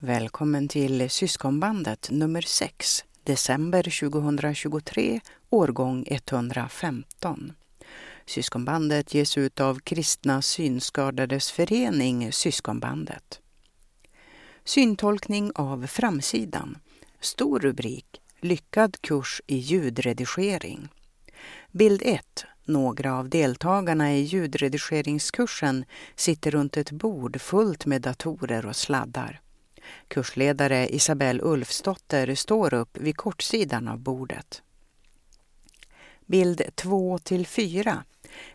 Välkommen till Syskonbandet nummer 6, december 2023, årgång 115. Syskonbandet ges ut av Kristna Synskadades Förening Syskonbandet. Syntolkning av framsidan. Stor rubrik Lyckad kurs i ljudredigering. Bild 1. Några av deltagarna i ljudredigeringskursen sitter runt ett bord fullt med datorer och sladdar. Kursledare Isabelle Ulfsdotter står upp vid kortsidan av bordet. Bild 2 till 4.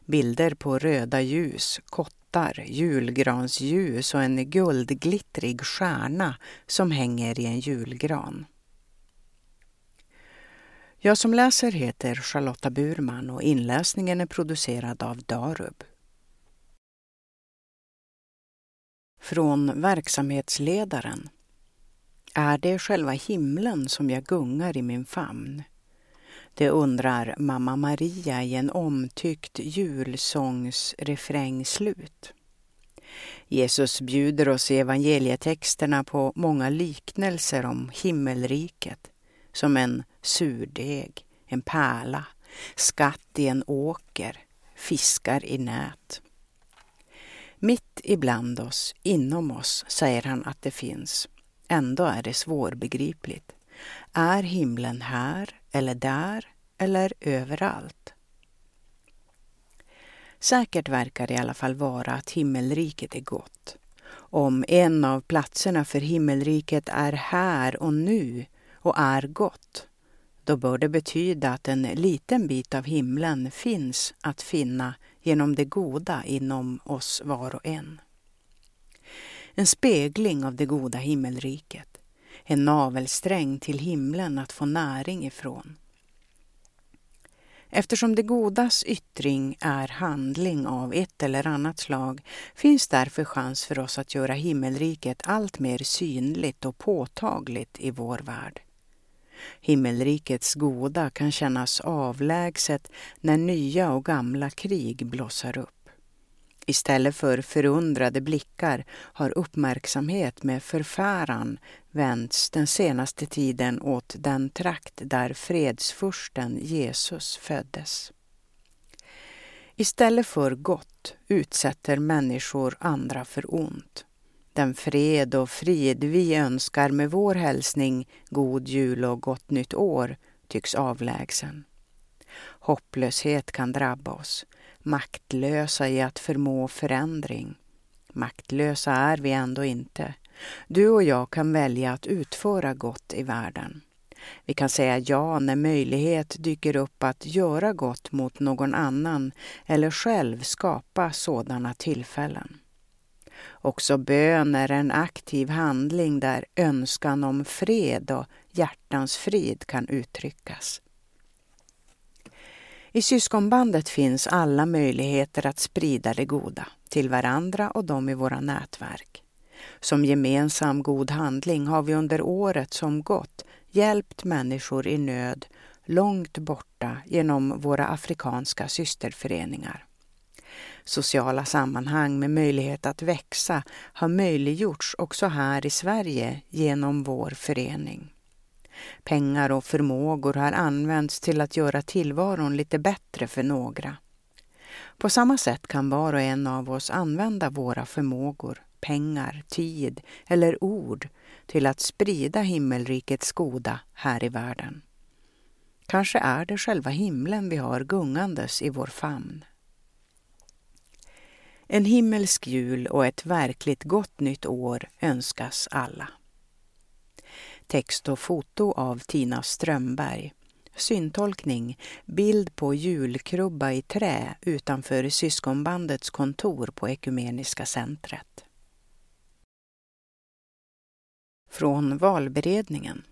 Bilder på röda ljus, kottar, julgransljus och en guldglittrig stjärna som hänger i en julgran. Jag som läser heter Charlotta Burman och inläsningen är producerad av Darub. Från verksamhetsledaren. Är det själva himlen som jag gungar i min famn? Det undrar mamma Maria i en omtyckt julsångsrefrängslut. Jesus bjuder oss i evangelietexterna på många liknelser om himmelriket, som en surdeg, en pärla, skatt i en åker, fiskar i nät. Mitt ibland oss, inom oss, säger han att det finns. Ändå är det svårbegripligt. Är himlen här eller där eller överallt? Säkert verkar det i alla fall vara att himmelriket är gott. Om en av platserna för himmelriket är här och nu och är gott, då bör det betyda att en liten bit av himlen finns att finna genom det goda inom oss var och en. En spegling av det goda himmelriket, en navelsträng till himlen att få näring ifrån. Eftersom det godas yttring är handling av ett eller annat slag finns därför chans för oss att göra himmelriket allt mer synligt och påtagligt i vår värld. Himmelrikets goda kan kännas avlägset när nya och gamla krig blossar upp. Istället för förundrade blickar har uppmärksamhet med förfäran vänts den senaste tiden åt den trakt där fredsfursten Jesus föddes. Istället för gott utsätter människor andra för ont. Den fred och frid vi önskar med vår hälsning God jul och gott nytt år tycks avlägsen. Hopplöshet kan drabba oss, maktlösa i att förmå förändring. Maktlösa är vi ändå inte. Du och jag kan välja att utföra gott i världen. Vi kan säga ja när möjlighet dyker upp att göra gott mot någon annan eller själv skapa sådana tillfällen. Också bön är en aktiv handling där önskan om fred och hjärtans frid kan uttryckas. I syskonbandet finns alla möjligheter att sprida det goda till varandra och de i våra nätverk. Som gemensam god handling har vi under året som gått hjälpt människor i nöd långt borta genom våra afrikanska systerföreningar. Sociala sammanhang med möjlighet att växa har möjliggjorts också här i Sverige genom vår förening. Pengar och förmågor har använts till att göra tillvaron lite bättre för några. På samma sätt kan var och en av oss använda våra förmågor, pengar, tid eller ord till att sprida himmelrikets goda här i världen. Kanske är det själva himlen vi har gungandes i vår famn. En himmelsk jul och ett verkligt gott nytt år önskas alla. Text och foto av Tina Strömberg. Syntolkning, bild på julkrubba i trä utanför syskonbandets kontor på Ekumeniska centret. Från valberedningen.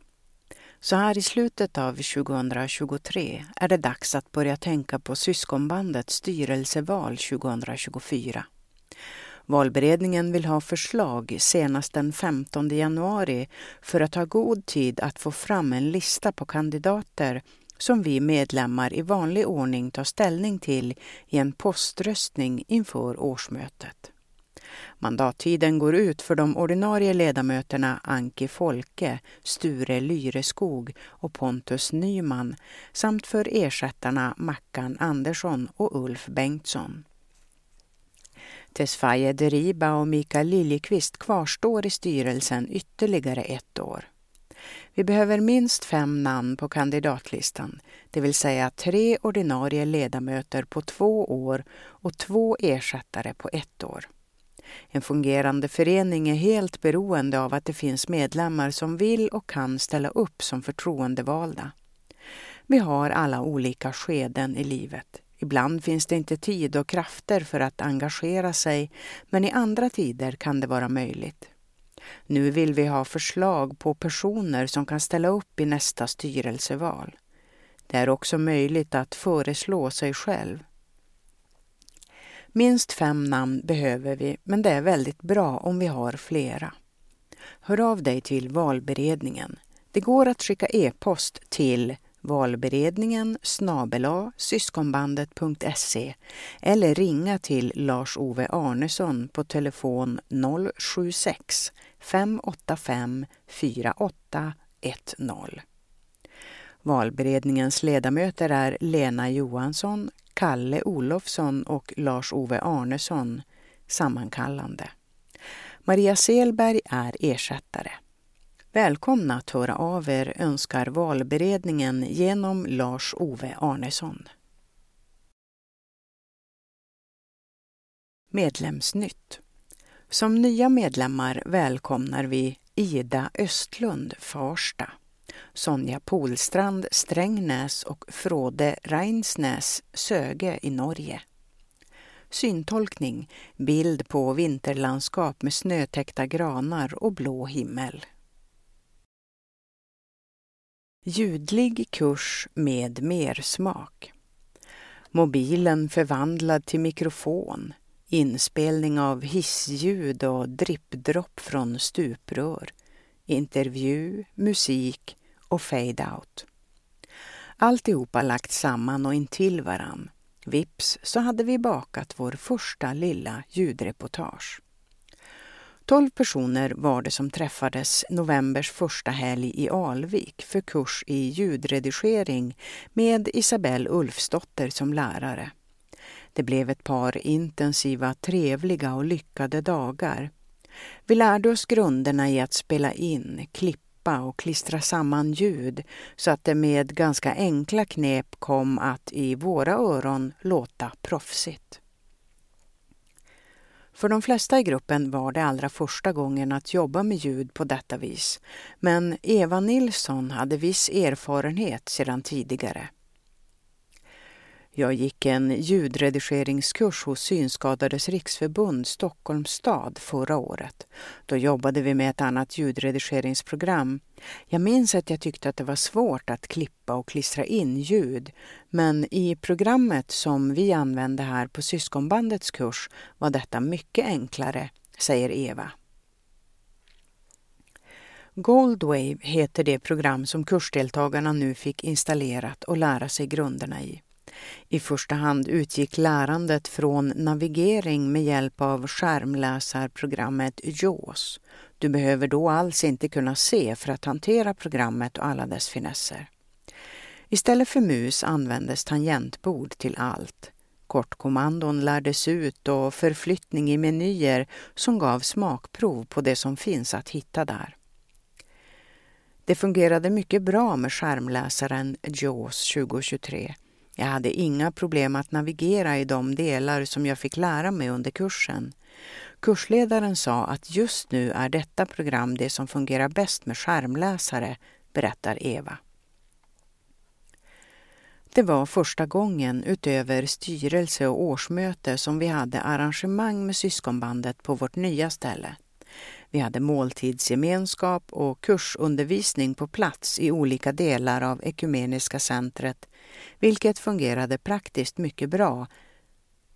Så här i slutet av 2023 är det dags att börja tänka på syskonbandets styrelseval 2024. Valberedningen vill ha förslag senast den 15 januari för att ha god tid att få fram en lista på kandidater som vi medlemmar i vanlig ordning tar ställning till i en poströstning inför årsmötet. Mandattiden går ut för de ordinarie ledamöterna Anki Folke, Sture Lyreskog och Pontus Nyman samt för ersättarna Mackan Andersson och Ulf Bengtsson. Tesfaye Deriba och Mikael Liljekvist kvarstår i styrelsen ytterligare ett år. Vi behöver minst fem namn på kandidatlistan, det vill säga tre ordinarie ledamöter på två år och två ersättare på ett år. En fungerande förening är helt beroende av att det finns medlemmar som vill och kan ställa upp som förtroendevalda. Vi har alla olika skeden i livet. Ibland finns det inte tid och krafter för att engagera sig, men i andra tider kan det vara möjligt. Nu vill vi ha förslag på personer som kan ställa upp i nästa styrelseval. Det är också möjligt att föreslå sig själv. Minst fem namn behöver vi, men det är väldigt bra om vi har flera. Hör av dig till valberedningen. Det går att skicka e-post till valberedningen snabela syskonbandet.se eller ringa till Lars-Ove Arnesson på telefon 076 585 4810. Valberedningens ledamöter är Lena Johansson, Kalle Olofsson och Lars-Ove Arnesson, sammankallande. Maria Selberg är ersättare. Välkomna att höra av er önskar valberedningen genom Lars-Ove Arnesson. Medlemsnytt. Som nya medlemmar välkomnar vi Ida Östlund, Farsta, Sonja Polstrand, Strängnäs och Frode Reinsnäs, Söge i Norge. Syntolkning, bild på vinterlandskap med snötäckta granar och blå himmel. Ljudlig kurs med mersmak. Mobilen förvandlad till mikrofon. Inspelning av hissljud och drippdropp från stuprör. Intervju, musik och fade-out. Alltihopa lagt samman och intill varann. Vips så hade vi bakat vår första lilla ljudreportage. Tolv personer var det som träffades novembers första helg i Alvik för kurs i ljudredigering med Isabelle Ulfsdotter som lärare. Det blev ett par intensiva, trevliga och lyckade dagar. Vi lärde oss grunderna i att spela in, klippa och klistra samman ljud så att det med ganska enkla knep kom att i våra öron låta proffsigt. För de flesta i gruppen var det allra första gången att jobba med ljud på detta vis. Men Eva Nilsson hade viss erfarenhet sedan tidigare. Jag gick en ljudredigeringskurs hos Synskadades riksförbund Stockholms stad förra året. Då jobbade vi med ett annat ljudredigeringsprogram. Jag minns att jag tyckte att det var svårt att klippa och klistra in ljud. Men i programmet som vi använde här på syskonbandets kurs var detta mycket enklare, säger Eva. Goldwave heter det program som kursdeltagarna nu fick installerat och lära sig grunderna i. I första hand utgick lärandet från navigering med hjälp av skärmläsarprogrammet JAWS. Du behöver då alls inte kunna se för att hantera programmet och alla dess finesser. Istället för mus användes tangentbord till allt. Kortkommandon lärdes ut och förflyttning i menyer som gav smakprov på det som finns att hitta där. Det fungerade mycket bra med skärmläsaren JAWS 2023 jag hade inga problem att navigera i de delar som jag fick lära mig under kursen. Kursledaren sa att just nu är detta program det som fungerar bäst med skärmläsare, berättar Eva. Det var första gången utöver styrelse och årsmöte som vi hade arrangemang med syskonbandet på vårt nya ställe. Vi hade måltidsgemenskap och kursundervisning på plats i olika delar av Ekumeniska centret vilket fungerade praktiskt mycket bra.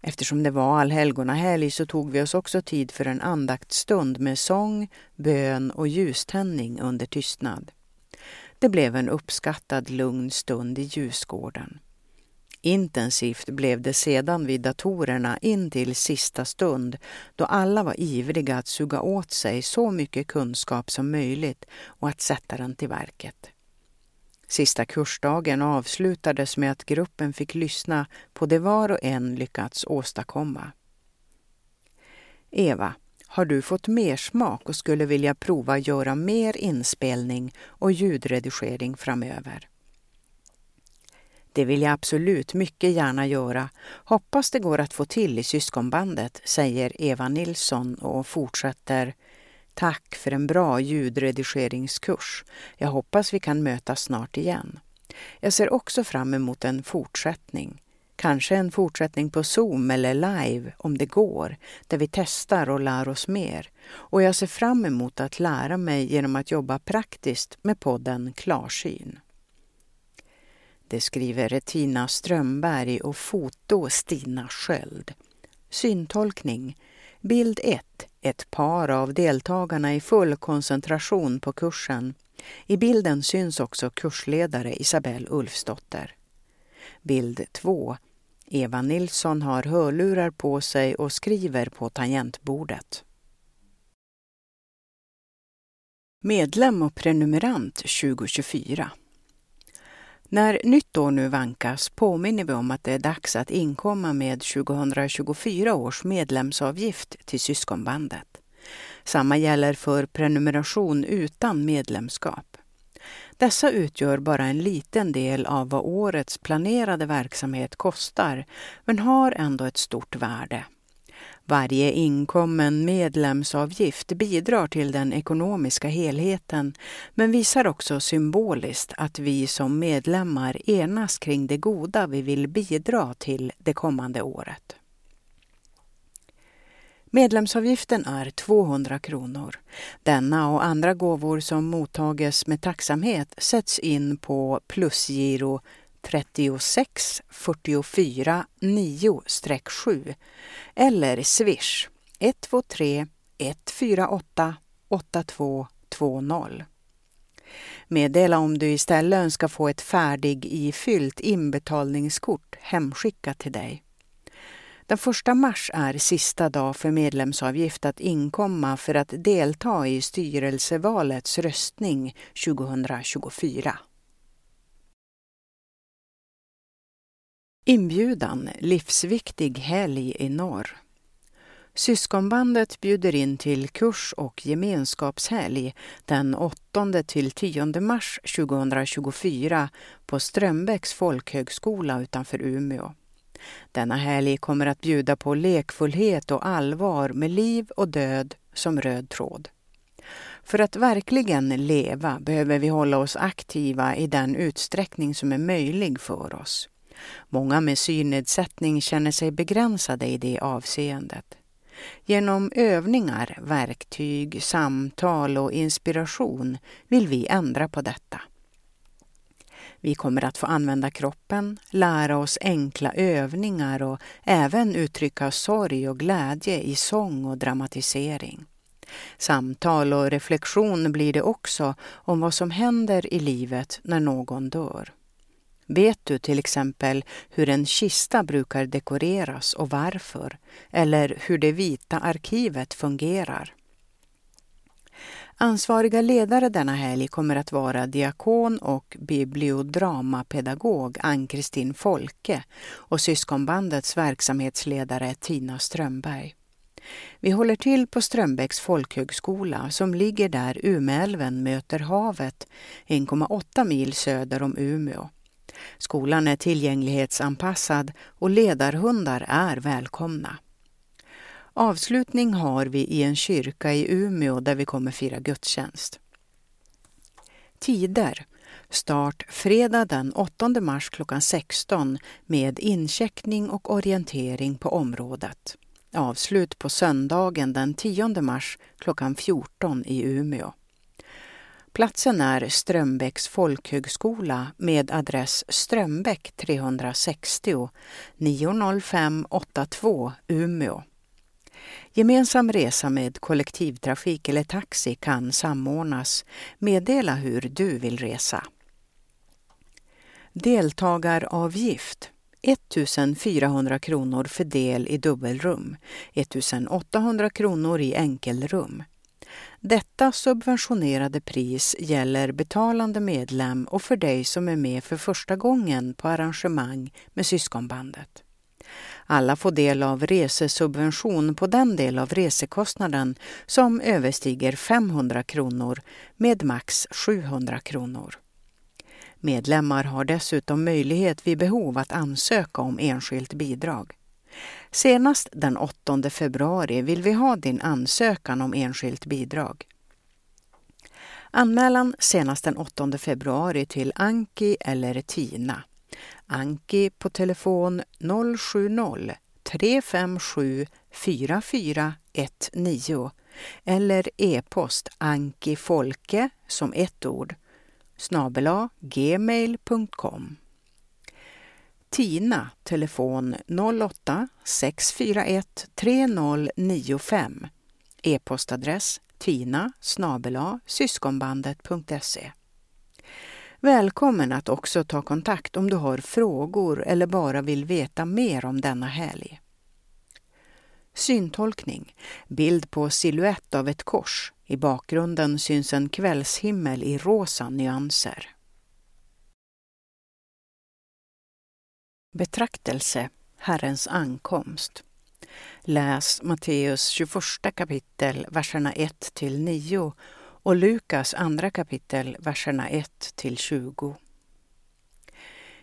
Eftersom det var allhelgonahelg så tog vi oss också tid för en andaktsstund med sång, bön och ljuständning under tystnad. Det blev en uppskattad lugn stund i ljusgården. Intensivt blev det sedan vid datorerna in till sista stund då alla var ivriga att suga åt sig så mycket kunskap som möjligt och att sätta den till verket. Sista kursdagen avslutades med att gruppen fick lyssna på det var och en lyckats åstadkomma. Eva, har du fått mer smak och skulle vilja prova göra mer inspelning och ljudredigering framöver? Det vill jag absolut mycket gärna göra. Hoppas det går att få till i syskonbandet, säger Eva Nilsson och fortsätter. Tack för en bra ljudredigeringskurs. Jag hoppas vi kan mötas snart igen. Jag ser också fram emot en fortsättning. Kanske en fortsättning på Zoom eller live om det går, där vi testar och lär oss mer. Och jag ser fram emot att lära mig genom att jobba praktiskt med podden Klarsyn. Det skriver Tina Strömberg och foto Stina Sköld. Syntolkning. Bild 1. Ett par av deltagarna i full koncentration på kursen. I bilden syns också kursledare Isabelle Ulfsdotter. Bild 2. Eva Nilsson har hörlurar på sig och skriver på tangentbordet. Medlem och prenumerant 2024 när nytt år nu vankas påminner vi om att det är dags att inkomma med 2024 års medlemsavgift till syskonbandet. Samma gäller för prenumeration utan medlemskap. Dessa utgör bara en liten del av vad årets planerade verksamhet kostar, men har ändå ett stort värde. Varje inkommen medlemsavgift bidrar till den ekonomiska helheten men visar också symboliskt att vi som medlemmar enas kring det goda vi vill bidra till det kommande året. Medlemsavgiften är 200 kronor. Denna och andra gåvor som mottages med tacksamhet sätts in på plusgiro 36 44 9-7 eller swish 123 148 8220. Meddela om du istället önskar få ett färdig ifyllt inbetalningskort hemskickat till dig. Den 1 mars är sista dag för medlemsavgift att inkomma för att delta i styrelsevalets röstning 2024. Inbjudan Livsviktig helg i norr. Syskonbandet bjuder in till kurs och gemenskapshelg den 8 till 10 mars 2024 på Strömbäcks folkhögskola utanför Umeå. Denna helg kommer att bjuda på lekfullhet och allvar med liv och död som röd tråd. För att verkligen leva behöver vi hålla oss aktiva i den utsträckning som är möjlig för oss. Många med synnedsättning känner sig begränsade i det avseendet. Genom övningar, verktyg, samtal och inspiration vill vi ändra på detta. Vi kommer att få använda kroppen, lära oss enkla övningar och även uttrycka sorg och glädje i sång och dramatisering. Samtal och reflektion blir det också om vad som händer i livet när någon dör. Vet du till exempel hur en kista brukar dekoreras och varför? Eller hur det vita arkivet fungerar? Ansvariga ledare denna helg kommer att vara diakon och bibliodramapedagog Ann-Kristin Folke och syskonbandets verksamhetsledare Tina Strömberg. Vi håller till på Strömbäcks folkhögskola som ligger där Umeälven möter havet 1,8 mil söder om Umeå. Skolan är tillgänglighetsanpassad och ledarhundar är välkomna. Avslutning har vi i en kyrka i Umeå där vi kommer fira gudstjänst. Tider. Start fredag den 8 mars klockan 16 med incheckning och orientering på området. Avslut på söndagen den 10 mars klockan 14 i Umeå. Platsen är Strömbäcks folkhögskola med adress Strömbäck 360 90582 Umeå. Gemensam resa med kollektivtrafik eller taxi kan samordnas. Meddela hur du vill resa. Deltagaravgift 1400 kronor för del i dubbelrum, 1800 kronor i enkelrum. Detta subventionerade pris gäller betalande medlem och för dig som är med för första gången på arrangemang med syskonbandet. Alla får del av resesubvention på den del av resekostnaden som överstiger 500 kronor med max 700 kronor. Medlemmar har dessutom möjlighet vid behov att ansöka om enskilt bidrag. Senast den 8 februari vill vi ha din ansökan om enskilt bidrag. Anmälan senast den 8 februari till Anki eller Tina. Anki på telefon 070-357 4419 eller e-post ankifolke som ett ord snabela gmail.com. Tina, telefon 08-641 3095. E-postadress tina snabela syskonbandet.se. Välkommen att också ta kontakt om du har frågor eller bara vill veta mer om denna helg. Syntolkning. Bild på siluett av ett kors. I bakgrunden syns en kvällshimmel i rosa nyanser. Betraktelse Herrens ankomst. Läs Matteus 21 kapitel, verserna 1 till 9 och Lukas andra kapitel, verserna 1 till 20.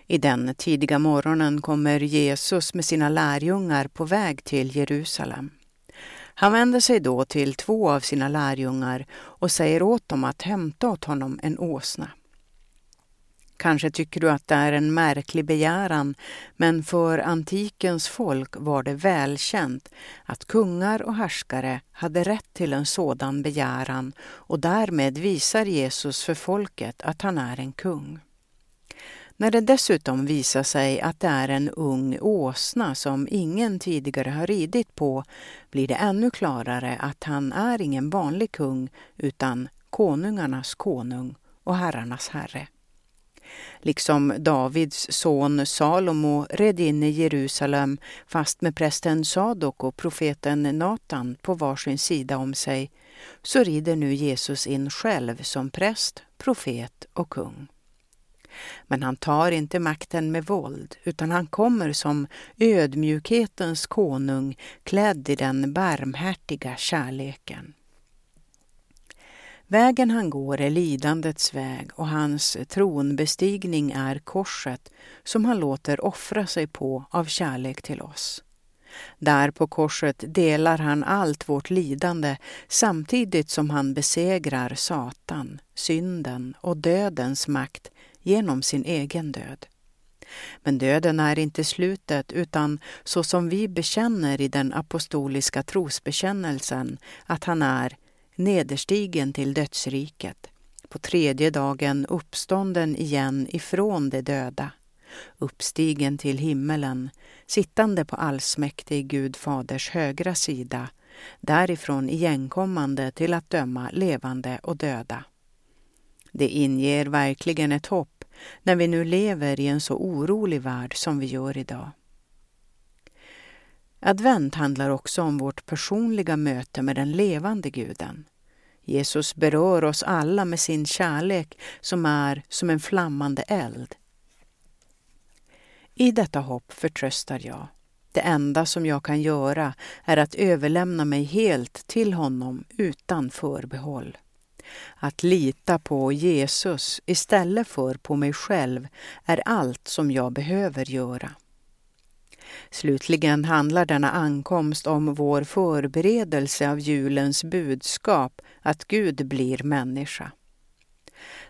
I den tidiga morgonen kommer Jesus med sina lärjungar på väg till Jerusalem. Han vänder sig då till två av sina lärjungar och säger åt dem att hämta åt honom en åsna. Kanske tycker du att det är en märklig begäran, men för antikens folk var det välkänt att kungar och härskare hade rätt till en sådan begäran och därmed visar Jesus för folket att han är en kung. När det dessutom visar sig att det är en ung åsna som ingen tidigare har ridit på blir det ännu klarare att han är ingen vanlig kung utan konungarnas konung och herrarnas herre. Liksom Davids son Salomo red in i Jerusalem fast med prästen Sadok och profeten Natan på varsin sida om sig, så rider nu Jesus in själv som präst, profet och kung. Men han tar inte makten med våld, utan han kommer som ödmjukhetens konung klädd i den barmhärtiga kärleken. Vägen han går är lidandets väg och hans tronbestigning är korset som han låter offra sig på av kärlek till oss. Där på korset delar han allt vårt lidande samtidigt som han besegrar Satan, synden och dödens makt genom sin egen död. Men döden är inte slutet utan så som vi bekänner i den apostoliska trosbekännelsen att han är nederstigen till dödsriket, på tredje dagen uppstånden igen ifrån de döda, uppstigen till himmelen, sittande på allsmäktig Gud faders högra sida, därifrån igenkommande till att döma levande och döda. Det inger verkligen ett hopp när vi nu lever i en så orolig värld som vi gör idag. Advent handlar också om vårt personliga möte med den levande guden. Jesus berör oss alla med sin kärlek som är som en flammande eld. I detta hopp förtröstar jag. Det enda som jag kan göra är att överlämna mig helt till honom utan förbehåll. Att lita på Jesus istället för på mig själv är allt som jag behöver göra. Slutligen handlar denna ankomst om vår förberedelse av julens budskap att Gud blir människa.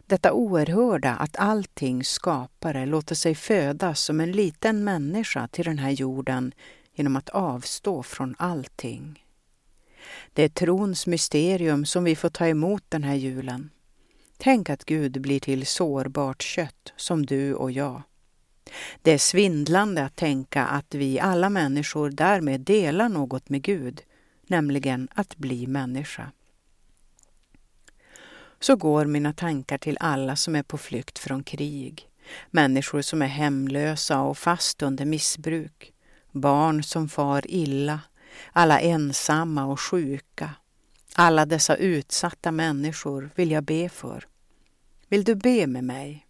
Detta oerhörda att allting skapare låter sig födas som en liten människa till den här jorden genom att avstå från allting. Det är trons mysterium som vi får ta emot den här julen. Tänk att Gud blir till sårbart kött som du och jag. Det är svindlande att tänka att vi alla människor därmed delar något med Gud, nämligen att bli människa. Så går mina tankar till alla som är på flykt från krig, Människor som är hemlösa och fast under missbruk. Barn som far illa. Alla ensamma och sjuka. Alla dessa utsatta människor vill jag be för. Vill du be med mig?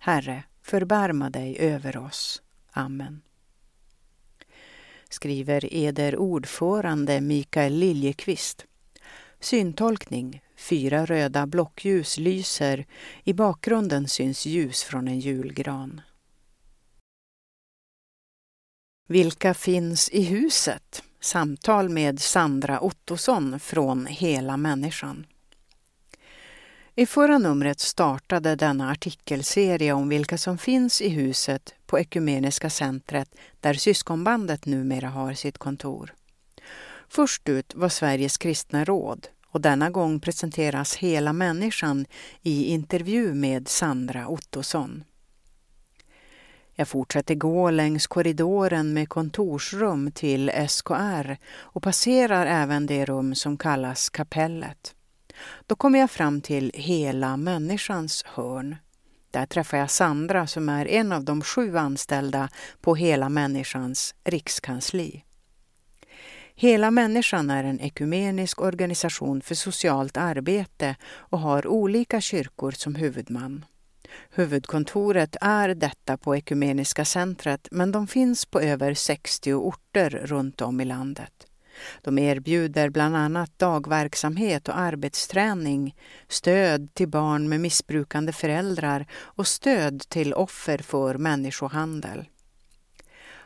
Herre, förbarma dig över oss. Amen. Skriver Eder ordförande Mikael Liljekvist. Syntolkning. Fyra röda blockljus lyser. I bakgrunden syns ljus från en julgran. Vilka finns i huset? Samtal med Sandra Ottosson från Hela människan. I förra numret startade denna artikelserie om vilka som finns i huset på Ekumeniska centret där syskonbandet numera har sitt kontor. Först ut var Sveriges kristna råd och denna gång presenteras hela människan i intervju med Sandra Ottosson. Jag fortsätter gå längs korridoren med kontorsrum till SKR och passerar även det rum som kallas kapellet. Då kommer jag fram till hela människans hörn. Där träffar jag Sandra som är en av de sju anställda på Hela människans rikskansli. Hela människan är en ekumenisk organisation för socialt arbete och har olika kyrkor som huvudman. Huvudkontoret är detta på Ekumeniska centret men de finns på över 60 orter runt om i landet. De erbjuder bland annat dagverksamhet och arbetsträning, stöd till barn med missbrukande föräldrar och stöd till offer för människohandel.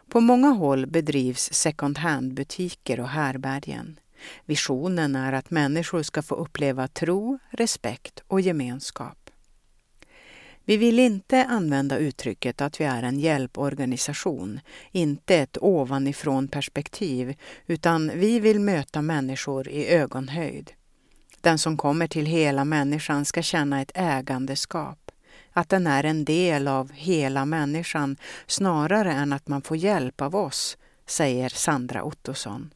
På många håll bedrivs second hand-butiker och härbergen. Visionen är att människor ska få uppleva tro, respekt och gemenskap. Vi vill inte använda uttrycket att vi är en hjälporganisation, inte ett ovanifrån perspektiv, utan vi vill möta människor i ögonhöjd. Den som kommer till hela människan ska känna ett ägandeskap, att den är en del av hela människan snarare än att man får hjälp av oss, säger Sandra Ottosson.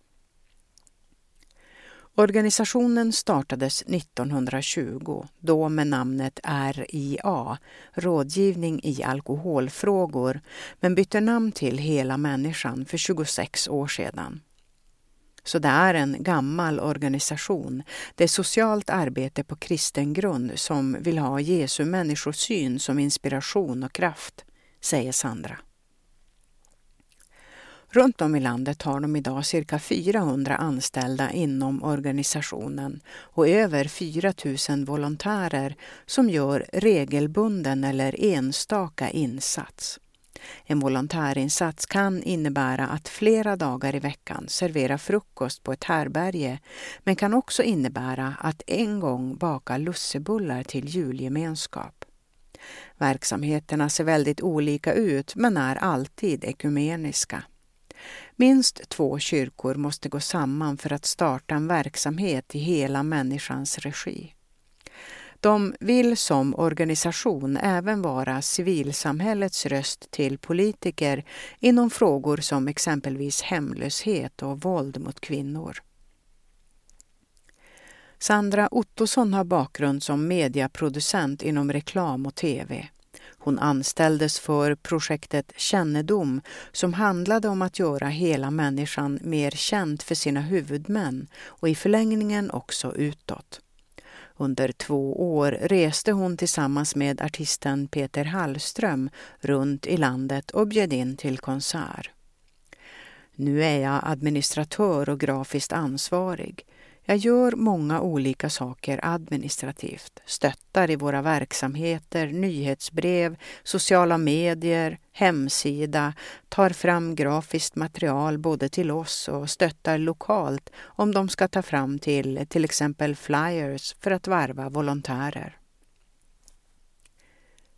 Organisationen startades 1920, då med namnet RIA, Rådgivning i alkoholfrågor, men bytte namn till Hela människan för 26 år sedan. Så det är en gammal organisation. Det är socialt arbete på kristen grund som vill ha Jesu människosyn som inspiration och kraft, säger Sandra. Runt om i landet har de idag cirka 400 anställda inom organisationen och över 4 000 volontärer som gör regelbunden eller enstaka insats. En volontärinsats kan innebära att flera dagar i veckan servera frukost på ett härberge men kan också innebära att en gång baka lussebullar till julgemenskap. Verksamheterna ser väldigt olika ut men är alltid ekumeniska. Minst två kyrkor måste gå samman för att starta en verksamhet i hela människans regi. De vill som organisation även vara civilsamhällets röst till politiker inom frågor som exempelvis hemlöshet och våld mot kvinnor. Sandra Ottosson har bakgrund som mediaproducent inom reklam och tv. Hon anställdes för projektet Kännedom som handlade om att göra hela människan mer känd för sina huvudmän och i förlängningen också utåt. Under två år reste hon tillsammans med artisten Peter Hallström runt i landet och bjöd in till konsert. Nu är jag administratör och grafiskt ansvarig. Jag gör många olika saker administrativt, stöttar i våra verksamheter, nyhetsbrev, sociala medier, hemsida, tar fram grafiskt material både till oss och stöttar lokalt om de ska ta fram till till exempel flyers för att varva volontärer.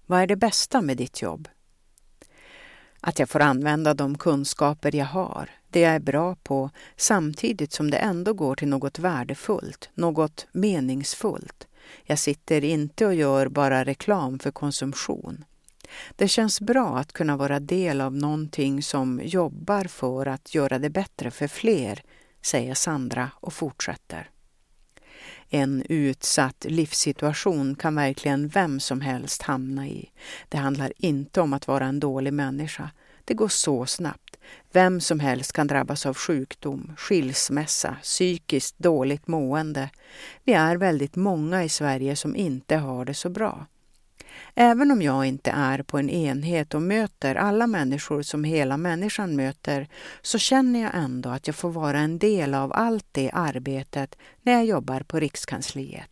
Vad är det bästa med ditt jobb? Att jag får använda de kunskaper jag har, det jag är bra på, samtidigt som det ändå går till något värdefullt, något meningsfullt. Jag sitter inte och gör bara reklam för konsumtion. Det känns bra att kunna vara del av någonting som jobbar för att göra det bättre för fler, säger Sandra och fortsätter. En utsatt livssituation kan verkligen vem som helst hamna i. Det handlar inte om att vara en dålig människa. Det går så snabbt. Vem som helst kan drabbas av sjukdom, skilsmässa, psykiskt dåligt mående. Vi är väldigt många i Sverige som inte har det så bra. Även om jag inte är på en enhet och möter alla människor som hela människan möter så känner jag ändå att jag får vara en del av allt det arbetet när jag jobbar på Rikskansliet.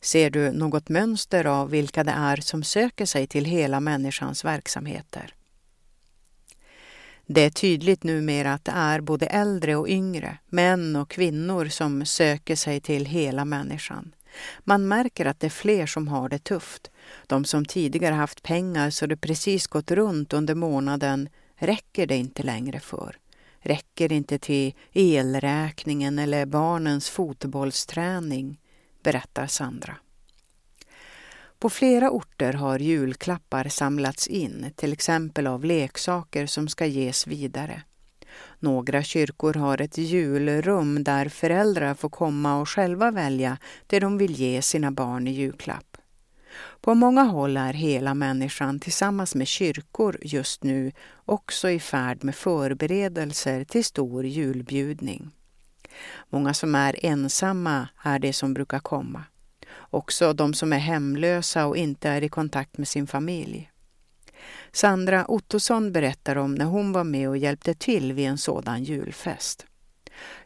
Ser du något mönster av vilka det är som söker sig till hela människans verksamheter? Det är tydligt numera att det är både äldre och yngre, män och kvinnor som söker sig till hela människan. Man märker att det är fler som har det tufft. De som tidigare haft pengar så det precis gått runt under månaden räcker det inte längre för. Räcker inte till elräkningen eller barnens fotbollsträning, berättar Sandra. På flera orter har julklappar samlats in, till exempel av leksaker som ska ges vidare. Några kyrkor har ett julrum där föräldrar får komma och själva välja det de vill ge sina barn i julklapp. På många håll är hela människan tillsammans med kyrkor just nu också i färd med förberedelser till stor julbjudning. Många som är ensamma är det som brukar komma. Också de som är hemlösa och inte är i kontakt med sin familj. Sandra Ottosson berättar om när hon var med och hjälpte till vid en sådan julfest.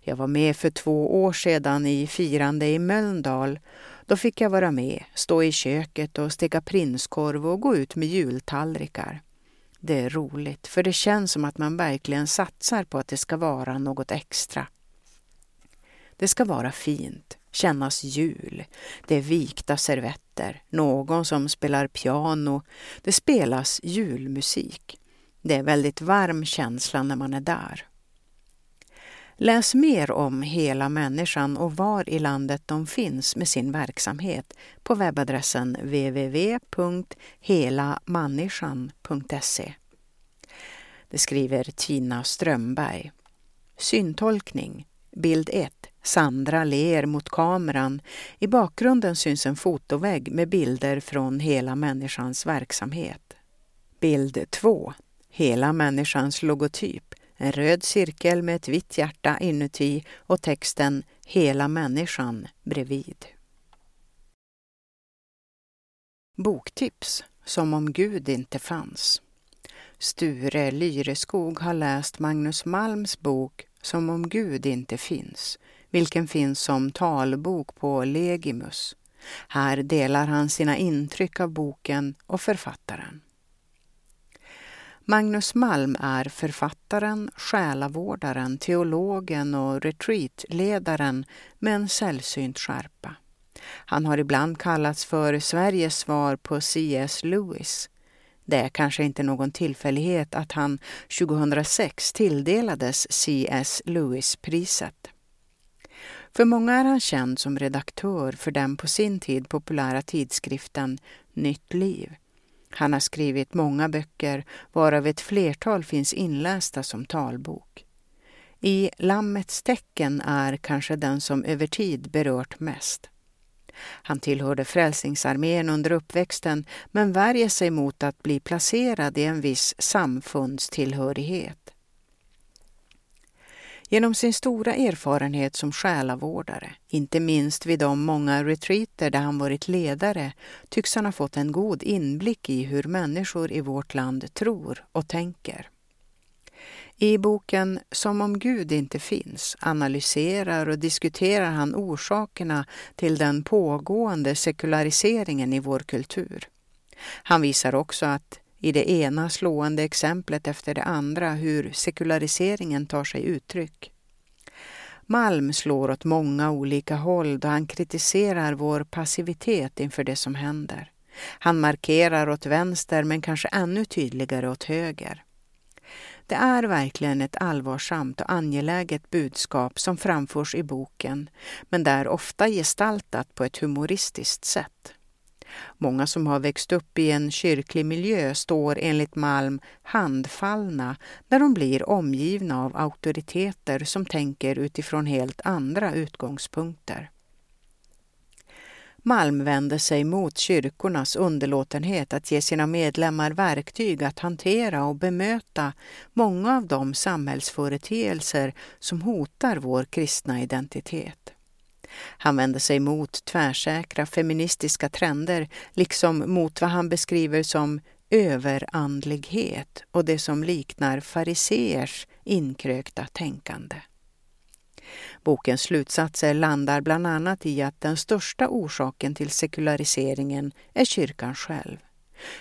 Jag var med för två år sedan i firande i Mölndal. Då fick jag vara med, stå i köket och steka prinskorv och gå ut med jultallrikar. Det är roligt, för det känns som att man verkligen satsar på att det ska vara något extra. Det ska vara fint, kännas jul. Det är vikta servetter, någon som spelar piano. Det spelas julmusik. Det är väldigt varm känsla när man är där. Läs mer om hela människan och var i landet de finns med sin verksamhet på webbadressen www.helamanniskan.se. Det skriver Tina Strömberg. Syntolkning, bild 1. Sandra ler mot kameran. I bakgrunden syns en fotovägg med bilder från hela människans verksamhet. Bild 2. Hela människans logotyp. En röd cirkel med ett vitt hjärta inuti och texten Hela människan bredvid. Boktips Som om Gud inte fanns. Sture Lyreskog har läst Magnus Malms bok Som om Gud inte finns vilken finns som talbok på Legimus. Här delar han sina intryck av boken och författaren. Magnus Malm är författaren, själavårdaren, teologen och retreatledaren med en sällsynt skärpa. Han har ibland kallats för Sveriges svar på C.S. Lewis. Det är kanske inte någon tillfällighet att han 2006 tilldelades C.S. Lewis-priset. För många är han känd som redaktör för den på sin tid populära tidskriften Nytt liv. Han har skrivit många böcker, varav ett flertal finns inlästa som talbok. I Lammets tecken är kanske den som över tid berört mest. Han tillhörde Frälsningsarmén under uppväxten men värjer sig mot att bli placerad i en viss samfundstillhörighet. Genom sin stora erfarenhet som själavårdare, inte minst vid de många retreater där han varit ledare, tycks han ha fått en god inblick i hur människor i vårt land tror och tänker. I boken Som om Gud inte finns analyserar och diskuterar han orsakerna till den pågående sekulariseringen i vår kultur. Han visar också att i det ena slående exemplet efter det andra hur sekulariseringen tar sig uttryck. Malm slår åt många olika håll då han kritiserar vår passivitet inför det som händer. Han markerar åt vänster men kanske ännu tydligare åt höger. Det är verkligen ett allvarsamt och angeläget budskap som framförs i boken men det är ofta gestaltat på ett humoristiskt sätt. Många som har växt upp i en kyrklig miljö står enligt Malm handfallna när de blir omgivna av auktoriteter som tänker utifrån helt andra utgångspunkter. Malm vände sig mot kyrkornas underlåtenhet att ge sina medlemmar verktyg att hantera och bemöta många av de samhällsföreteelser som hotar vår kristna identitet. Han vänder sig mot tvärsäkra feministiska trender liksom mot vad han beskriver som överandlighet och det som liknar fariseers inkrökta tänkande. Bokens slutsatser landar bland annat i att den största orsaken till sekulariseringen är kyrkan själv.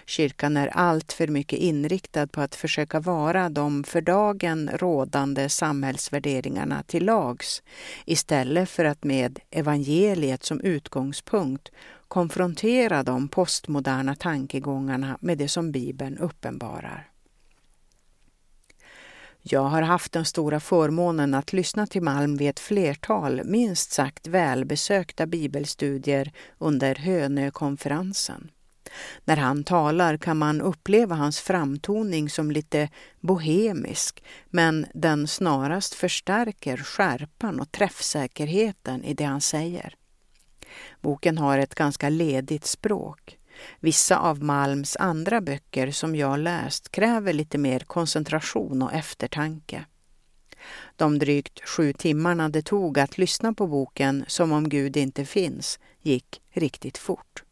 Kyrkan är alltför mycket inriktad på att försöka vara de för dagen rådande samhällsvärderingarna till lags istället för att med evangeliet som utgångspunkt konfrontera de postmoderna tankegångarna med det som Bibeln uppenbarar. Jag har haft den stora förmånen att lyssna till Malm vid ett flertal minst sagt välbesökta bibelstudier under Hönökonferensen. När han talar kan man uppleva hans framtoning som lite bohemisk, men den snarast förstärker skärpan och träffsäkerheten i det han säger. Boken har ett ganska ledigt språk. Vissa av Malms andra böcker som jag läst kräver lite mer koncentration och eftertanke. De drygt sju timmarna det tog att lyssna på boken Som om Gud inte finns gick riktigt fort.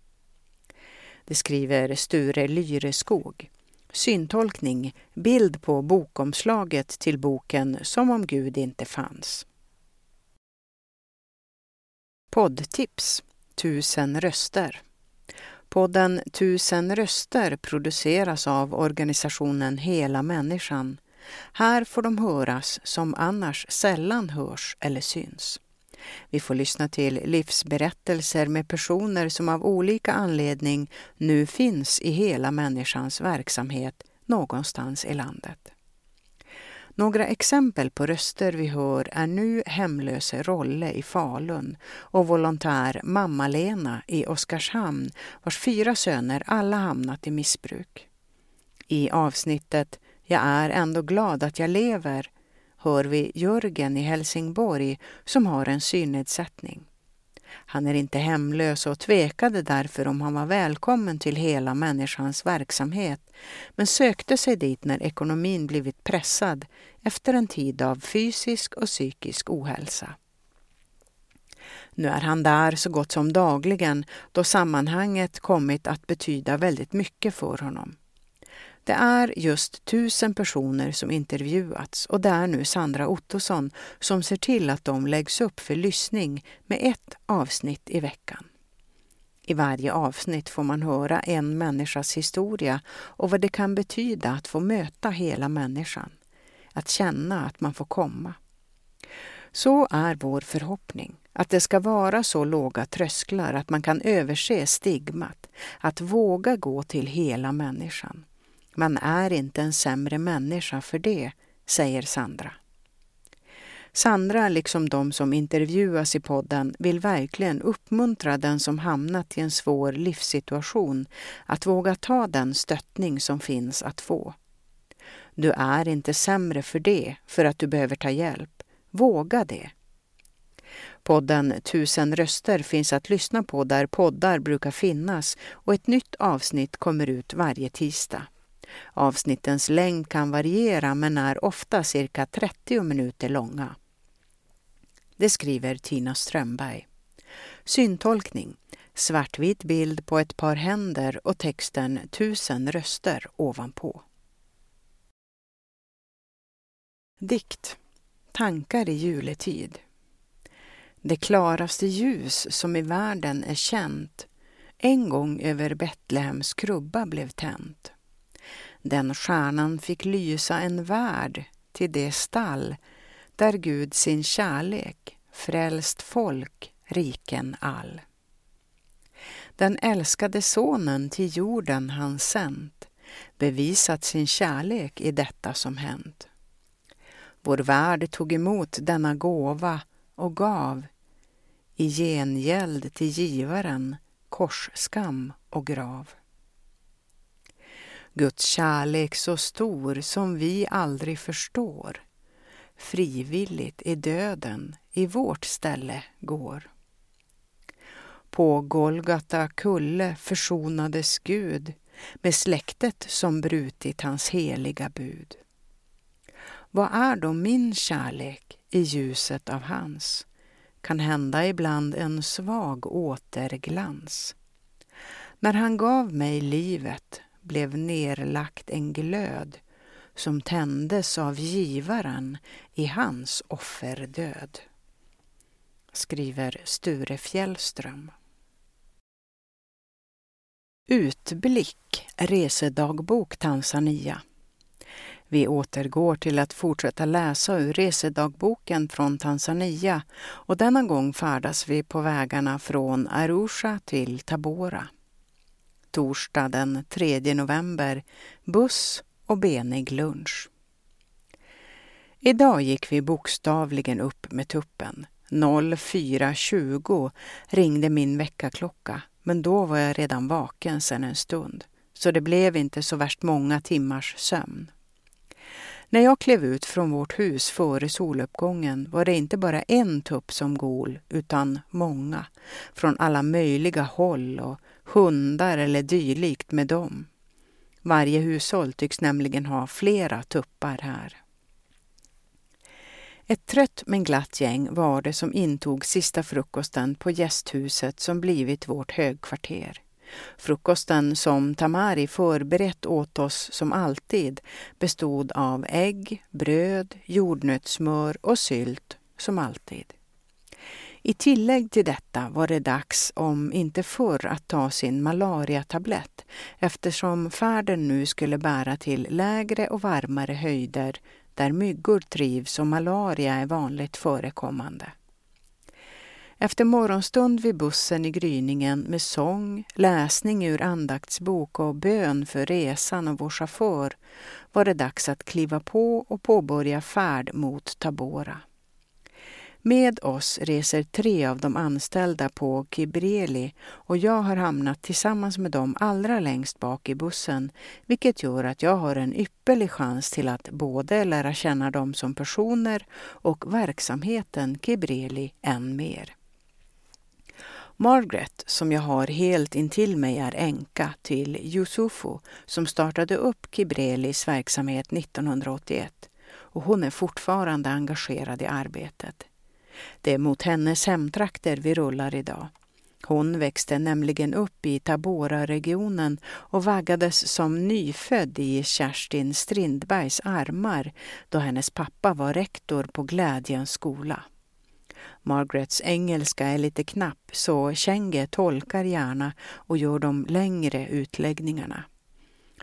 Det skriver Sture Lyreskog. Syntolkning, bild på bokomslaget till boken Som om Gud inte fanns. Poddtips Tusen röster Podden Tusen röster produceras av organisationen Hela människan. Här får de höras som annars sällan hörs eller syns. Vi får lyssna till livsberättelser med personer som av olika anledning nu finns i hela människans verksamhet någonstans i landet. Några exempel på röster vi hör är nu hemlöse Rolle i Falun och volontär Mamma-Lena i Oskarshamn vars fyra söner alla hamnat i missbruk. I avsnittet Jag är ändå glad att jag lever hör vi Jörgen i Helsingborg som har en synnedsättning. Han är inte hemlös och tvekade därför om han var välkommen till hela människans verksamhet, men sökte sig dit när ekonomin blivit pressad efter en tid av fysisk och psykisk ohälsa. Nu är han där så gott som dagligen då sammanhanget kommit att betyda väldigt mycket för honom. Det är just tusen personer som intervjuats och det är nu Sandra Ottosson som ser till att de läggs upp för lyssning med ett avsnitt i veckan. I varje avsnitt får man höra en människas historia och vad det kan betyda att få möta hela människan. Att känna att man får komma. Så är vår förhoppning, att det ska vara så låga trösklar att man kan överse stigmat, att våga gå till hela människan. Man är inte en sämre människa för det, säger Sandra. Sandra, liksom de som intervjuas i podden, vill verkligen uppmuntra den som hamnat i en svår livssituation att våga ta den stöttning som finns att få. Du är inte sämre för det, för att du behöver ta hjälp. Våga det. Podden Tusen röster finns att lyssna på där poddar brukar finnas och ett nytt avsnitt kommer ut varje tisdag. Avsnittens längd kan variera men är ofta cirka 30 minuter långa. Det skriver Tina Strömberg. Syntolkning. Svartvit bild på ett par händer och texten Tusen röster ovanpå. Dikt. Tankar i juletid. Det klaraste ljus som i världen är känt en gång över Betlehems krubba blev tänt. Den stjärnan fick lysa en värld till det stall där Gud sin kärlek frälst folk, riken all. Den älskade sonen till jorden han sänt bevisat sin kärlek i detta som hänt. Vår värld tog emot denna gåva och gav i gengäld till givaren korsskam och grav. Guds kärlek så stor som vi aldrig förstår frivilligt i döden i vårt ställe går. På Golgata kulle försonades Gud med släktet som brutit hans heliga bud. Vad är då min kärlek i ljuset av hans? Kan hända ibland en svag återglans. När han gav mig livet blev nerlagt en glöd som tändes av givaren i hans offerdöd. Skriver Sture Fjällström. Utblick Resedagbok Tanzania vi återgår till att fortsätta läsa ur resedagboken från Tanzania och denna gång färdas vi på vägarna från Arusha till Tabora. Torsdag den 3 november, buss och benig lunch. Idag gick vi bokstavligen upp med tuppen. 04.20 ringde min väckarklocka, men då var jag redan vaken sedan en stund, så det blev inte så värst många timmars sömn. När jag klev ut från vårt hus före soluppgången var det inte bara en tupp som gol, utan många, från alla möjliga håll och hundar eller dylikt med dem. Varje hushåll tycks nämligen ha flera tuppar här. Ett trött men glatt gäng var det som intog sista frukosten på gästhuset som blivit vårt högkvarter. Frukosten som Tamari förberett åt oss som alltid bestod av ägg, bröd, jordnötssmör och sylt som alltid. I tillägg till detta var det dags, om inte förr, att ta sin malariatablett eftersom färden nu skulle bära till lägre och varmare höjder där myggor trivs och malaria är vanligt förekommande. Efter morgonstund vid bussen i gryningen med sång, läsning ur andaktsbok och bön för resan och vår chaufför var det dags att kliva på och påbörja färd mot Tabora. Med oss reser tre av de anställda på Kibreli och jag har hamnat tillsammans med dem allra längst bak i bussen, vilket gör att jag har en ypperlig chans till att både lära känna dem som personer och verksamheten Kibreli än mer. Margaret, som jag har helt intill mig, är änka till Yusufu som startade upp Kibrelis verksamhet 1981 och hon är fortfarande engagerad i arbetet. Det är mot hennes hemtrakter vi rullar idag. Hon växte nämligen upp i Tabora-regionen och vaggades som nyfödd i Kerstin Strindbergs armar då hennes pappa var rektor på Glädjens skola. Margarets engelska är lite knapp så Chenge tolkar gärna och gör de längre utläggningarna.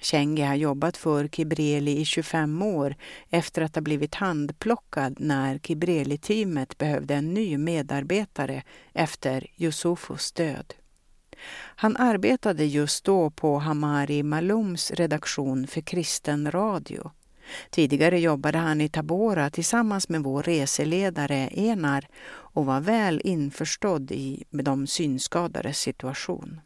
Chenge har jobbat för Kibreli i 25 år efter att ha blivit handplockad när Kibreli-teamet behövde en ny medarbetare efter Yusufus död. Han arbetade just då på Hamari Malums redaktion för kristen radio Tidigare jobbade han i Tabora tillsammans med vår reseledare Enar och var väl införstådd i de synskadades situation.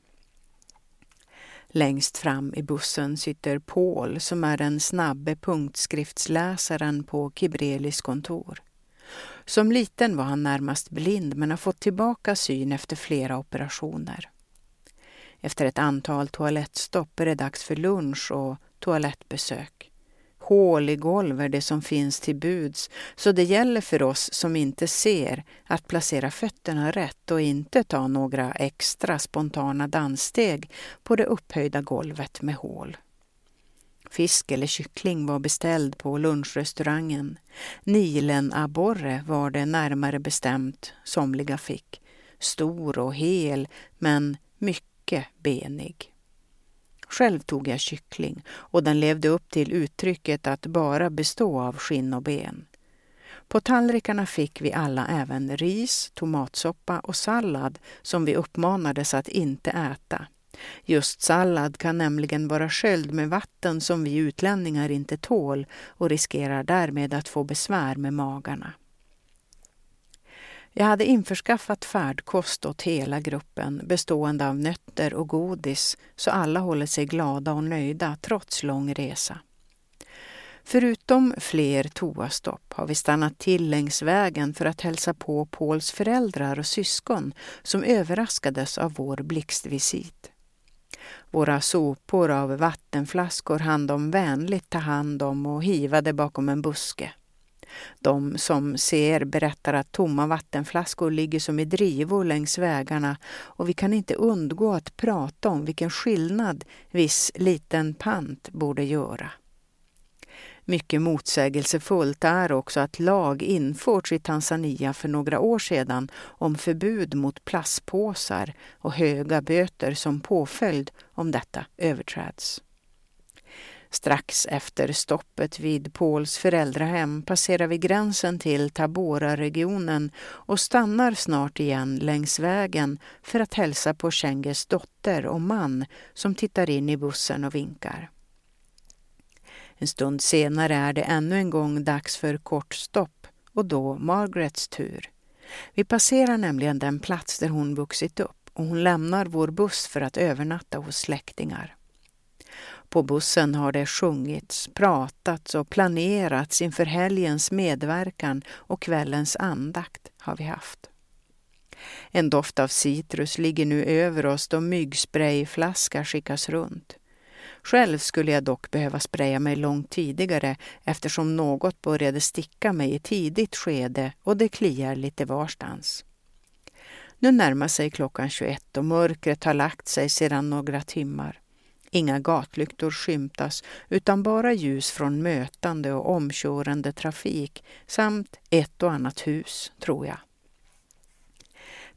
Längst fram i bussen sitter Paul som är den snabbe punktskriftsläsaren på Kibrelis kontor. Som liten var han närmast blind men har fått tillbaka syn efter flera operationer. Efter ett antal toalettstopp är det dags för lunch och toalettbesök. Hål i golv är det som finns till buds, så det gäller för oss som inte ser att placera fötterna rätt och inte ta några extra spontana danssteg på det upphöjda golvet med hål. Fisk eller kyckling var beställd på lunchrestaurangen. Nilen-abborre var det närmare bestämt somliga fick. Stor och hel, men mycket benig. Själv tog jag kyckling och den levde upp till uttrycket att bara bestå av skinn och ben. På tallrikarna fick vi alla även ris, tomatsoppa och sallad som vi uppmanades att inte äta. Just sallad kan nämligen vara sköljd med vatten som vi utlänningar inte tål och riskerar därmed att få besvär med magarna. Jag hade införskaffat färdkost åt hela gruppen bestående av nötter och godis så alla håller sig glada och nöjda trots lång resa. Förutom fler toastopp har vi stannat till längs vägen för att hälsa på Pauls föräldrar och syskon som överraskades av vår blixtvisit. Våra sopor av vattenflaskor hann de vänligt ta hand om och hivade bakom en buske. De som ser berättar att tomma vattenflaskor ligger som i drivor längs vägarna och vi kan inte undgå att prata om vilken skillnad viss liten pant borde göra. Mycket motsägelsefullt är också att lag införts i Tanzania för några år sedan om förbud mot plastpåsar och höga böter som påföljd om detta överträds. Strax efter stoppet vid Pauls föräldrahem passerar vi gränsen till Tabora-regionen och stannar snart igen längs vägen för att hälsa på Schenges dotter och man som tittar in i bussen och vinkar. En stund senare är det ännu en gång dags för kort stopp och då Margarets tur. Vi passerar nämligen den plats där hon vuxit upp och hon lämnar vår buss för att övernatta hos släktingar. På bussen har det sjungits, pratats och planerats inför helgens medverkan och kvällens andakt har vi haft. En doft av citrus ligger nu över oss då myggsprayflaska skickas runt. Själv skulle jag dock behöva spraya mig långt tidigare eftersom något började sticka mig i tidigt skede och det kliar lite varstans. Nu närmar sig klockan 21 och mörkret har lagt sig sedan några timmar. Inga gatlyktor skymtas utan bara ljus från mötande och omkörande trafik samt ett och annat hus, tror jag.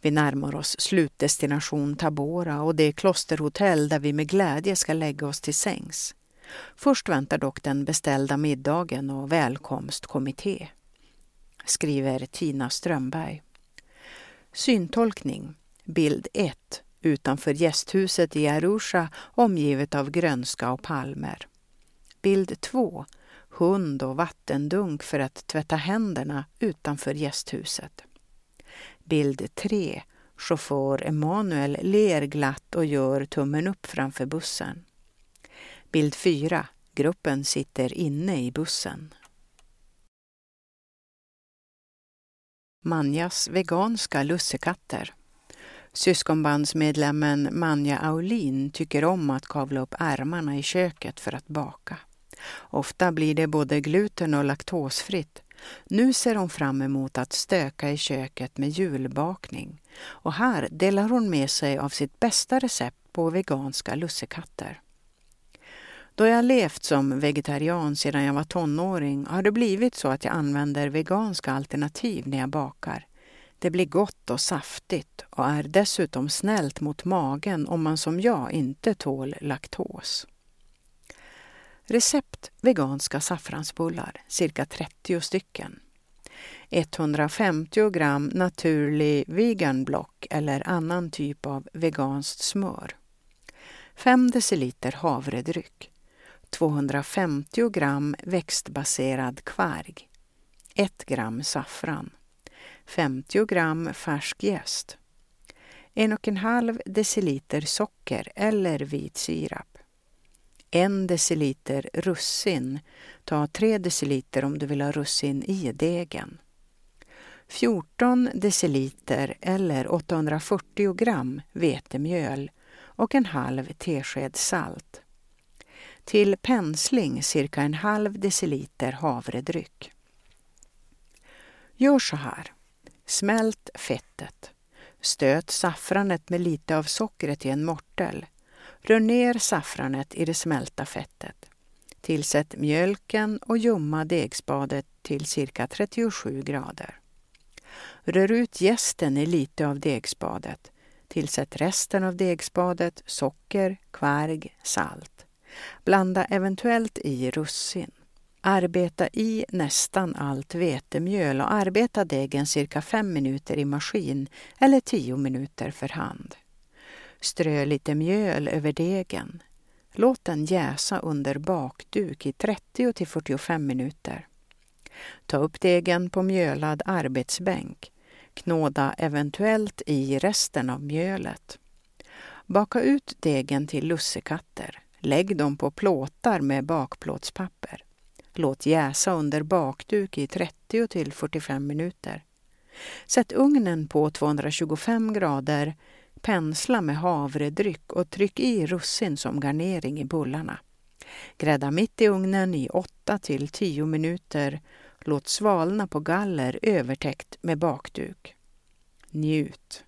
Vi närmar oss slutdestination Tabora och det klosterhotell där vi med glädje ska lägga oss till sängs. Först väntar dock den beställda middagen och välkomstkommitté. Skriver Tina Strömberg. Syntolkning. Bild 1 utanför gästhuset i Arusha omgivet av grönska och palmer. Bild 2. Hund och vattendunk för att tvätta händerna utanför gästhuset. Bild 3. Chaufför Emanuel ler glatt och gör tummen upp framför bussen. Bild 4. Gruppen sitter inne i bussen. Manjas veganska lussekatter. Syskonbandsmedlemmen Manja Aulin tycker om att kavla upp ärmarna i köket för att baka. Ofta blir det både gluten och laktosfritt. Nu ser hon fram emot att stöka i köket med julbakning. Och här delar hon med sig av sitt bästa recept på veganska lussekatter. Då jag levt som vegetarian sedan jag var tonåring har det blivit så att jag använder veganska alternativ när jag bakar. Det blir gott och saftigt och är dessutom snällt mot magen om man som jag inte tål laktos. Recept veganska saffransbullar, cirka 30 stycken. 150 gram naturlig veganblock eller annan typ av veganskt smör. 5 deciliter havredryck. 250 gram växtbaserad kvarg. 1 gram saffran. 50 gram färsk jäst. 1,5 deciliter socker eller vit sirap. 1 deciliter russin. Ta 3 deciliter om du vill ha russin i degen. 14 deciliter eller 840 gram vetemjöl och en halv tesked salt. Till pensling cirka en halv deciliter havredryck. Gör så här. Smält fettet. Stöt saffranet med lite av sockret i en mortel. Rör ner saffranet i det smälta fettet. Tillsätt mjölken och ljumma degspadet till cirka 37 grader. Rör ut jästen i lite av degspadet. Tillsätt resten av degspadet, socker, kvarg, salt. Blanda eventuellt i russin. Arbeta i nästan allt vetemjöl och arbeta degen cirka 5 minuter i maskin eller 10 minuter för hand. Strö lite mjöl över degen. Låt den jäsa under bakduk i 30 till 45 minuter. Ta upp degen på mjölad arbetsbänk. knåda eventuellt i resten av mjölet. Baka ut degen till lussekatter. Lägg dem på plåtar med bakplåtspapper. Låt jäsa under bakduk i 30 till 45 minuter. Sätt ugnen på 225 grader, pensla med havredryck och tryck i russin som garnering i bullarna. Grädda mitt i ugnen i 8 till 10 minuter. Låt svalna på galler övertäckt med bakduk. Njut!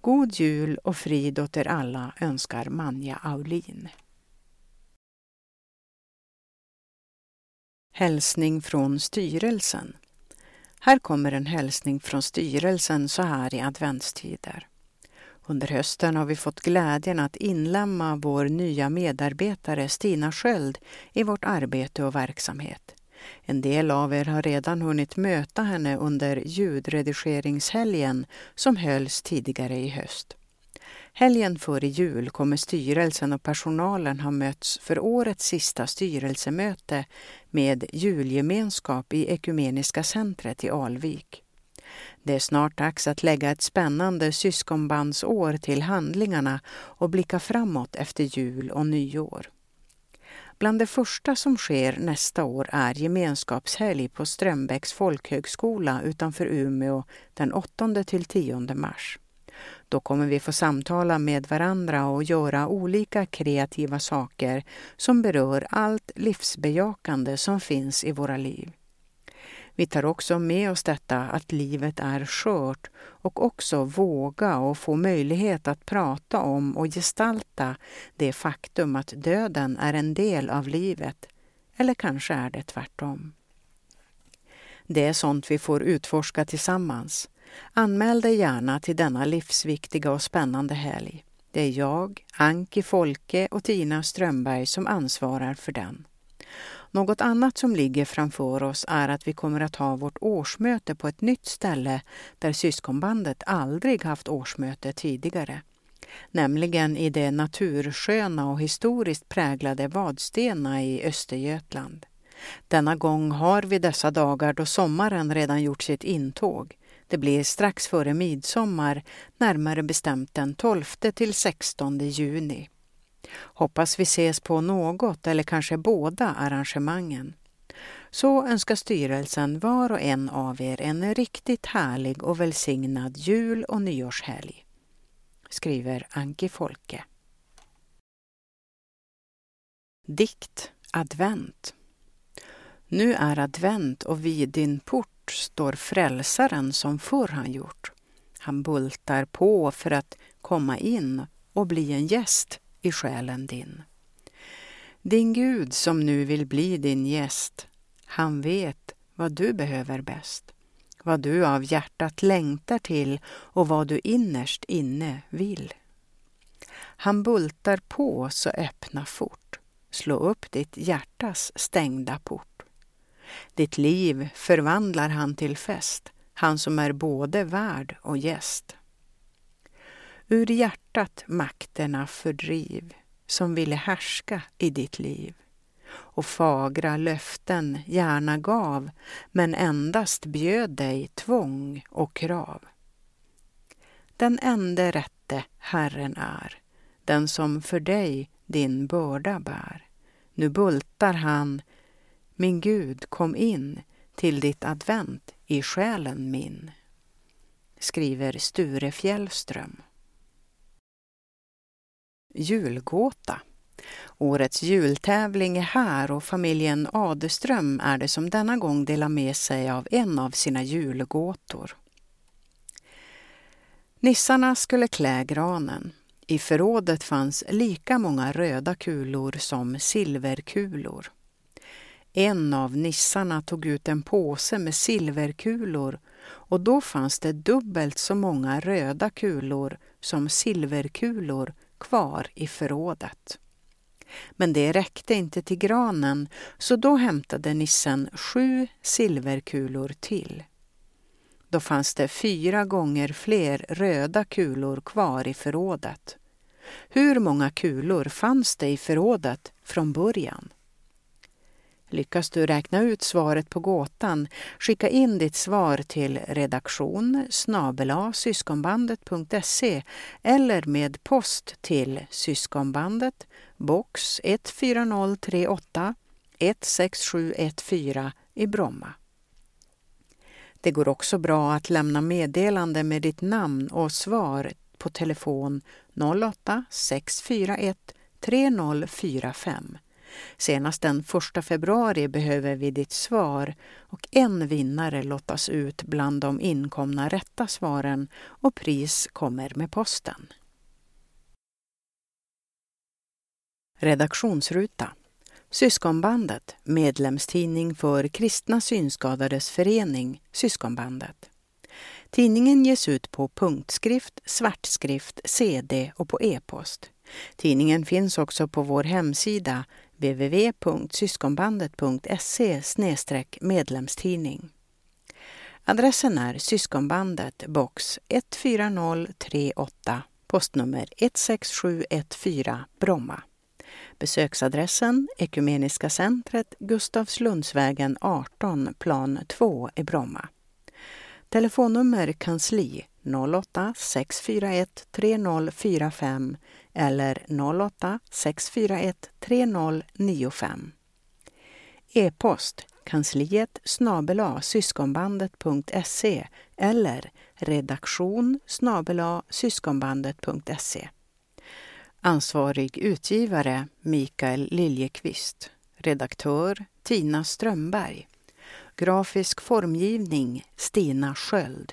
God jul och frid åt er alla önskar Manja Aulin. Hälsning från styrelsen. Här kommer en hälsning från styrelsen så här i adventstider. Under hösten har vi fått glädjen att inlämna vår nya medarbetare Stina Sköld i vårt arbete och verksamhet. En del av er har redan hunnit möta henne under ljudredigeringshelgen som hölls tidigare i höst. Helgen före jul kommer styrelsen och personalen ha mötts för årets sista styrelsemöte med julgemenskap i Ekumeniska centret i Alvik. Det är snart dags att lägga ett spännande syskonbandsår till handlingarna och blicka framåt efter jul och nyår. Bland det första som sker nästa år är gemenskapshelg på Strömbäcks folkhögskola utanför Umeå den 8 till 10 mars. Då kommer vi få samtala med varandra och göra olika kreativa saker som berör allt livsbejakande som finns i våra liv. Vi tar också med oss detta att livet är skört och också våga och få möjlighet att prata om och gestalta det faktum att döden är en del av livet. Eller kanske är det tvärtom. Det är sånt vi får utforska tillsammans. Anmäl dig gärna till denna livsviktiga och spännande helg. Det är jag, Anki Folke och Tina Strömberg som ansvarar för den. Något annat som ligger framför oss är att vi kommer att ha vårt årsmöte på ett nytt ställe där syskonbandet aldrig haft årsmöte tidigare. Nämligen i det natursköna och historiskt präglade Vadstena i Östergötland. Denna gång har vi dessa dagar då sommaren redan gjort sitt intåg. Det blir strax före midsommar, närmare bestämt den 12 till 16 juni. Hoppas vi ses på något eller kanske båda arrangemangen. Så önskar styrelsen var och en av er en riktigt härlig och välsignad jul och nyårshelg. Skriver Anki Folke. Dikt Advent Nu är advent och vid din port står frälsaren som förr han gjort. Han bultar på för att komma in och bli en gäst i själen din. Din Gud som nu vill bli din gäst, han vet vad du behöver bäst, vad du av hjärtat längtar till och vad du innerst inne vill. Han bultar på så öppna fort, slå upp ditt hjärtas stängda port. Ditt liv förvandlar han till fest, han som är både värd och gäst. Ur hjärtat makterna fördriv som ville härska i ditt liv och fagra löften gärna gav men endast bjöd dig tvång och krav. Den ende rätte Herren är, den som för dig din börda bär. Nu bultar han, min Gud, kom in till ditt advent i själen min, skriver Sture Fjällström. Julgåta. Årets jultävling är här och familjen Adeström är det som denna gång delar med sig av en av sina julgåtor. Nissarna skulle klä granen. I förrådet fanns lika många röda kulor som silverkulor. En av nissarna tog ut en påse med silverkulor och då fanns det dubbelt så många röda kulor som silverkulor kvar i förrådet. Men det räckte inte till granen så då hämtade nissen sju silverkulor till. Då fanns det fyra gånger fler röda kulor kvar i förrådet. Hur många kulor fanns det i förrådet från början? Lyckas du räkna ut svaret på gåtan, skicka in ditt svar till redaktion syskonbandet.se eller med post till Syskonbandet, box 14038 16714 i Bromma. Det går också bra att lämna meddelande med ditt namn och svar på telefon 08 641 3045 Senast den 1 februari behöver vi ditt svar och en vinnare lottas ut bland de inkomna rätta svaren och pris kommer med posten. Redaktionsruta Syskonbandet, medlemstidning för Kristna Synskadades Förening, Syskonbandet. Tidningen ges ut på punktskrift, svartskrift, CD och på e-post. Tidningen finns också på vår hemsida www.syskonbandet.se medlemstidning. Adressen är Syskonbandet, box 14038, postnummer 16714, Bromma. Besöksadressen Ekumeniska centret, Gustavslundsvägen 18, plan 2 i Bromma. Telefonnummer kansli 08 641 3045 eller 08 641 3095. E-post kansliet snabela syskonbandet.se eller redaktion snabela syskonbandet.se. Ansvarig utgivare Mikael Liljekvist. Redaktör Tina Strömberg. Grafisk formgivning Stina Sköld.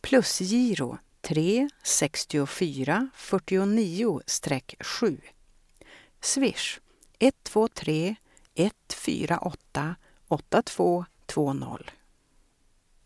Plusgiro 3 64 49-7. Swish 123 148 8220.